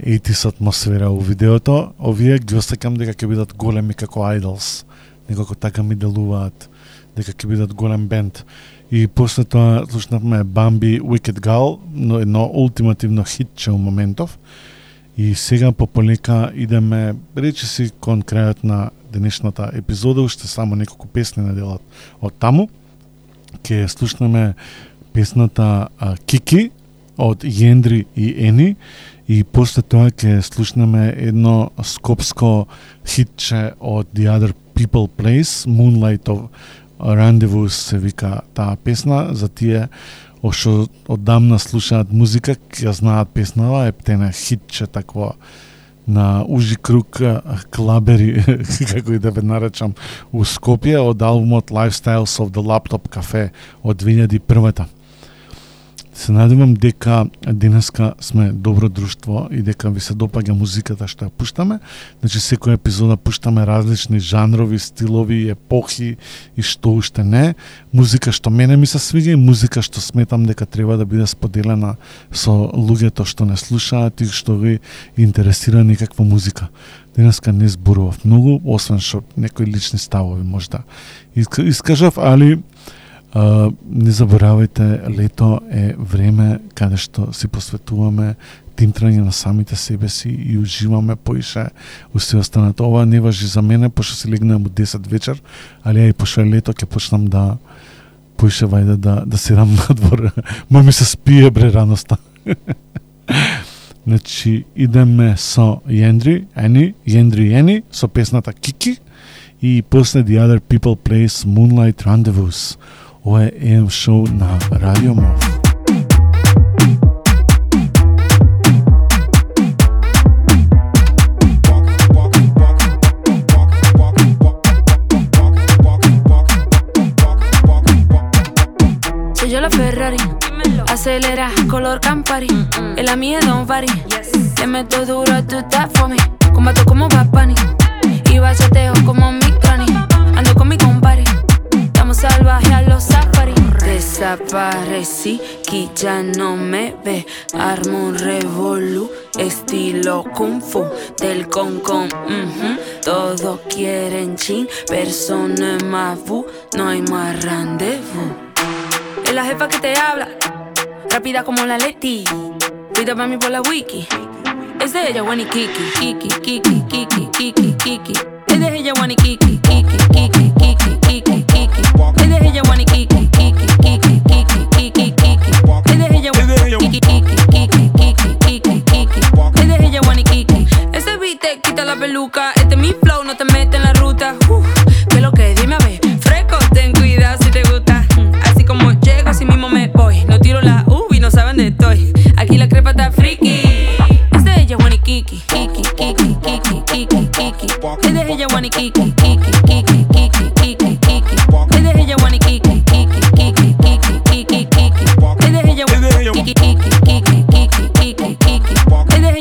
80 атмосфера во видеото. Овие ги осекам дека ќе бидат големи како Idols. Некако така ми делуваат дека ќе бидат голем бенд. И после тоа слушнавме Bambi, Wicked Girl, но едно ултимативно хитче у моментов. И сега по полека идеме, речи си, кон крајот на денешната епизода, уште само неколку песни на делот од таму. Ке слушнеме песната Кики од Јендри и Ени и после тоа ќе слушнеме едно скопско хитче од The Other People Place, Moonlight of Rendezvous се вика таа песна, за тие ошо оддамна слушаат музика, ја знаат песнава, е птена хитче такво на Ужи Круг Клабери, како и да ве наречам, у Скопје од албумот Lifestyles of the Laptop Cafe од 2001. Се надевам дека денеска сме добро друштво и дека ви се допаѓа музиката што ја пуштаме. Значи секоја епизода пуштаме различни жанрови, стилови, епохи и што уште не. Музика што мене ми се свиѓа и музика што сметам дека треба да биде споделена со луѓето што не слушаат и што ги интересира некаква музика. Денеска не зборував многу, освен што некои лични ставови може да искажав, али А, не заборавајте, лето е време каде што си посветуваме тимтрање на самите себе си и уживаме поише у се останат. Ова не важи за мене, пошто си легнам у 10 вечер, али ја и пошто е лето ќе почнам да поише вајде да, да седам надвор. Ма ми се спие бре раноста. значи, идеме со Јендри, Ени, Јендри Ени, со песната Кики и после The Other People Plays Moonlight Rendezvous. Ова е EM шоу на Радио Мов. Soy yo la Ferrari, acelera, color Campari. En la mía don't vary. Le meto duro, tú estás for me. Combato como Bad Bunny. Y bachateo como mi Salvajes a los safari. Desaparecí, que ya no me ve. Armo un revolú, estilo kung fu. Del con con, ujú. Todos quieren chin, persona más bu. No hay más rendezvous. Es la jefa que te habla, rápida como la Leti. Pida para mí por la wiki. Es de ella, Wani Kiki, Kiki, Kiki, Kiki, Kiki, Kiki. Es de ella, Wani Kiki, ella, Wani Kiki, Kiki, Kiki, Kiki, Kiki, Kiki. Es de ella, Wani Kiki. Ese beat te quita la peluca. Este es mi flow, no te mete en la ruta. Uf, ¿Qué lo que? Dime a ver. Fresco, ten cuidado si te gusta. Así como llego, así mismo me voy. No tiro la U y no saben de estoy. Aquí la crepa está friki. Es de ella, Kiki, Kiki, Kiki, Kiki, Kiki, Kiki. Es ella, Kiki,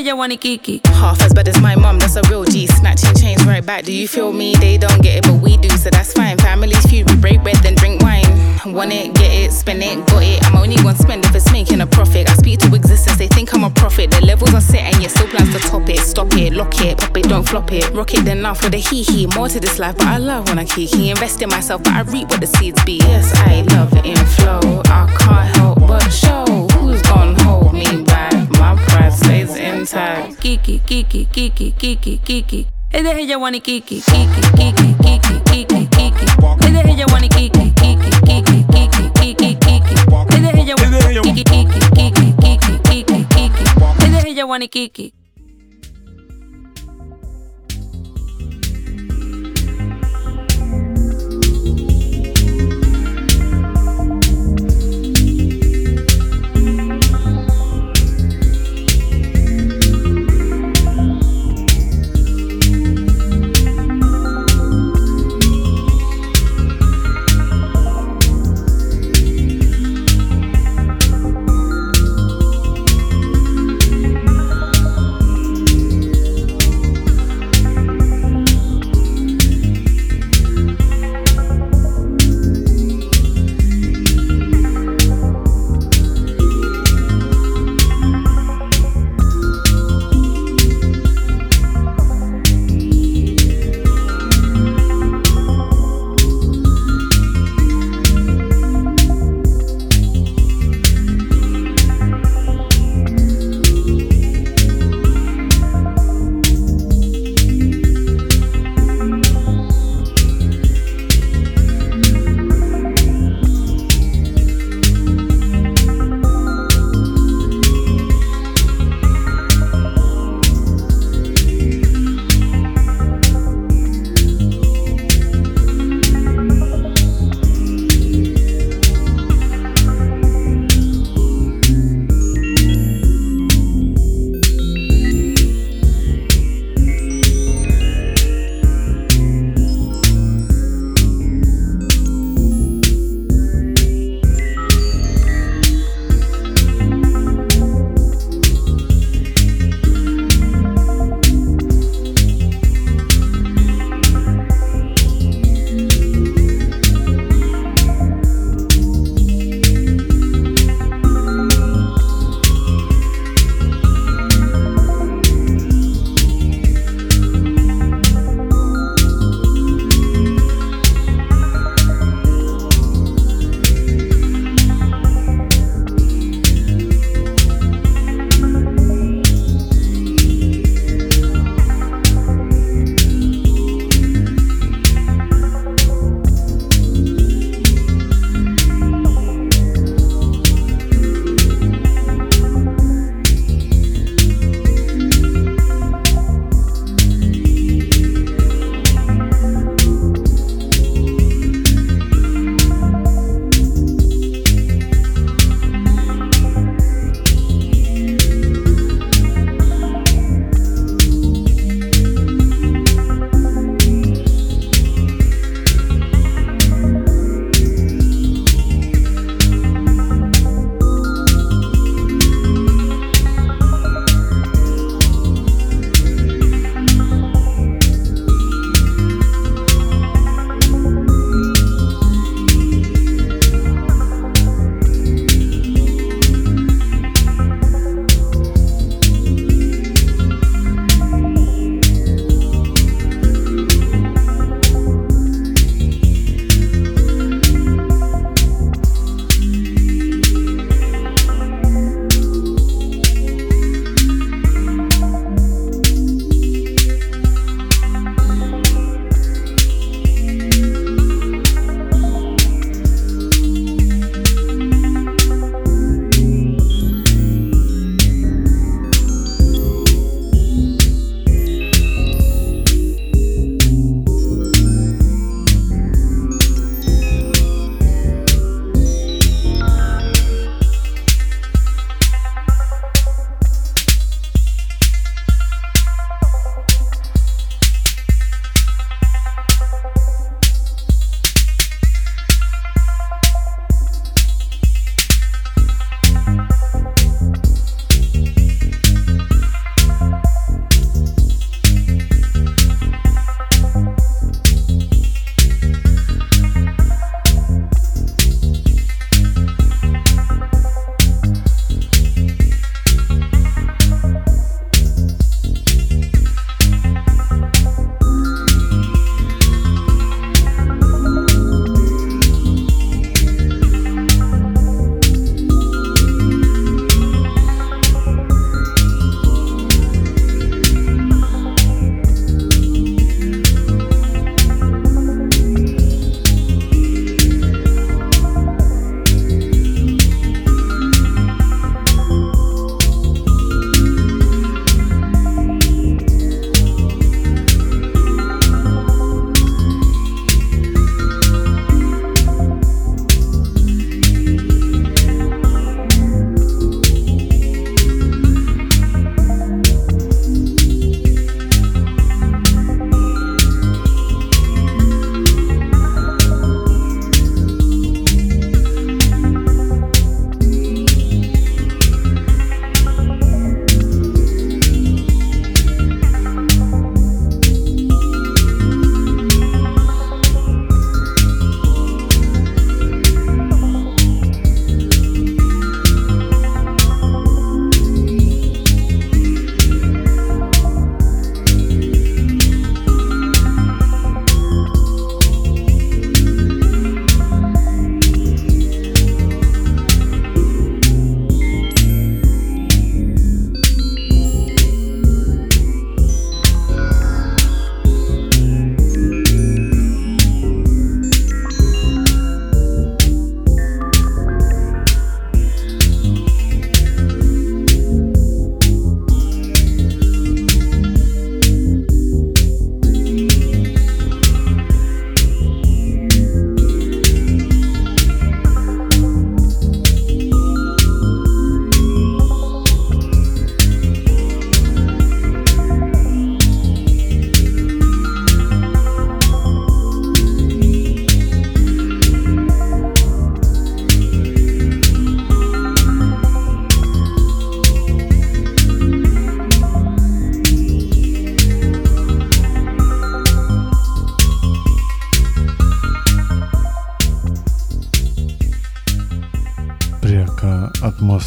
Ella, Wani Kiki. Half as bad as my mum, that's a real G. Snatching chains right back. Do you feel me? They don't get it, but we do, so that's fine. Families feud, we break bread, then drink wine. Want it, get it, spend it, got it. I'm only gonna spend if it's making a profit. I speak to existence, they think I'm a prophet. The levels are set and yet still plans to top it. Stop it, lock it, pop it, don't flop it. Rock it then now for the hee hee. More to this life, but I love when I kiki. Invest in myself, but I reap what the seeds be. Yes, I love it in flow. I can't help but show. Who's gonna hold me back? My pride stays intact. Kiki, Kiki, Kiki, Kiki, Kiki. Es de ella, Kiki, Kiki, Kiki, Kiki, Kiki, Kiki. Es de ella, Kiki, Kiki, Kiki, Kiki, Kiki, Kiki. Es de ella, Kiki, Kiki, Kiki, Kiki, Kiki, Kiki. Es de ella, Kiki.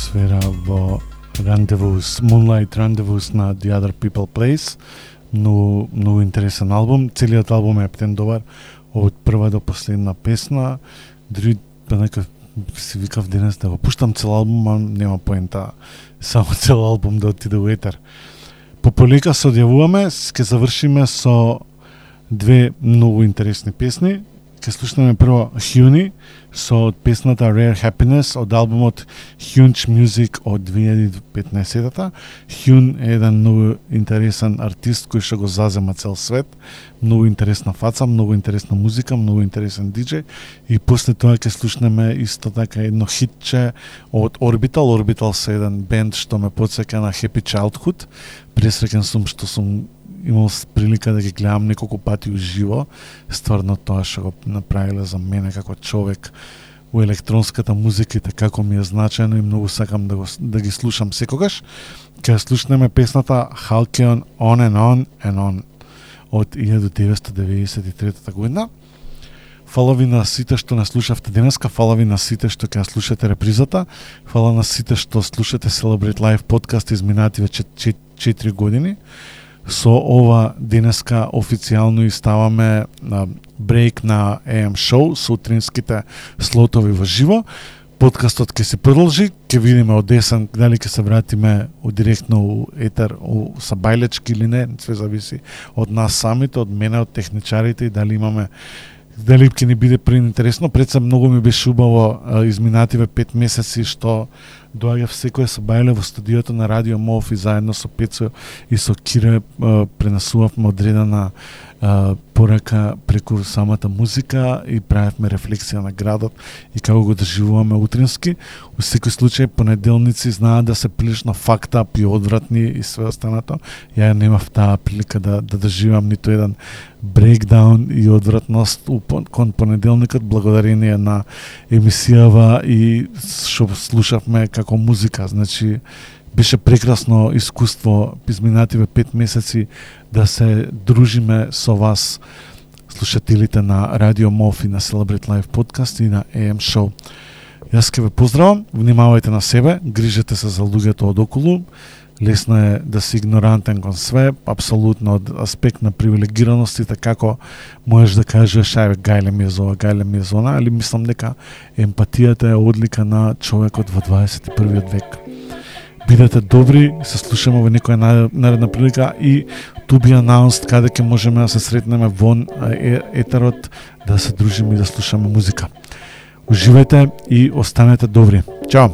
Атмосфера во Rendezvous, Moonlight Rendezvous на The Other People Place. Многу, многу интересен албум. Целиот албум е ептен добар од прва до последна песна. Дори па нека си викав денес да го пуштам цел албум, а нема поента само цел албум да отиде во етер. Пополека се одјавуваме, ќе завршиме со две многу интересни песни. Ке слушнеме прво Хјуни со песната Rare Happiness од албумот Huge Music од 2015-та. Хјун е еден многу интересен артист кој што го зазема цел свет. Многу интересна фаца, многу интересна музика, многу интересен диджеј. И после тоа ќе слушнеме исто така едно хитче од Orbital. Orbital се еден бенд што ме подсека на Happy Childhood. Пресреќен сум што сум имал прилика да ги гледам неколку пати уживо, стварно тоа што го направиле за мене како човек во електронската музика и така како ми е значено и многу сакам да, го, да ги слушам секогаш. Ке слушнеме песната Halcyon On and On and On од 1993 година. Фала ви на сите што не слушавте денеска, фала ви на сите што ќе слушате репризата, фала на сите што слушате Celebrate Live подкаст изминати веќе 4 години со ова денеска официјално и ставаме на брейк на AM Show, сутринските слотови во живо. Подкастот ќе се продолжи, ќе видиме од десен дали ќе се вратиме у директно у етер у Сабајлечки или не, све зависи од нас самите, од мене, од техничарите и дали имаме дали ќе ни биде преинтересно. Пред се многу ми беше убаво изминативе пет месеци што доаѓав секој се бајле во студиото на Радио Мов и заедно со Пецо и со Кире пренесувавме одредена порака преку самата музика и правевме рефлексија на градот и како го доживуваме утрински. Во секој случај понеделници знаат да се прилично факта и одвратни и све останато. Ја немав таа прилика да да доживам ниту еден брейкдаун и одвратност кон понеделникот благодарение на емисијава и што слушавме како музика. Значи беше прекрасно искуство изминативе пет месеци да се дружиме со вас слушателите на Радио Мов и на Celebrate Life подкаст и на AM Show. Јас ке ве поздравам, внимавајте на себе, грижете се за луѓето од околу, лесно е да си игнорантен кон све, апсолутно од аспект на привилегираностите така како можеш да кажеш ајде гајле ми е за ова, гајле ми е за она, али мислам дека емпатијата е одлика на човекот во 21 век. Бидете добри, се слушаме во некоја наредна прилика и ту би announced каде ќе можеме да се сретнеме вон етерот, да се дружиме и да слушаме музика. Уживајте и останете добри. Чао!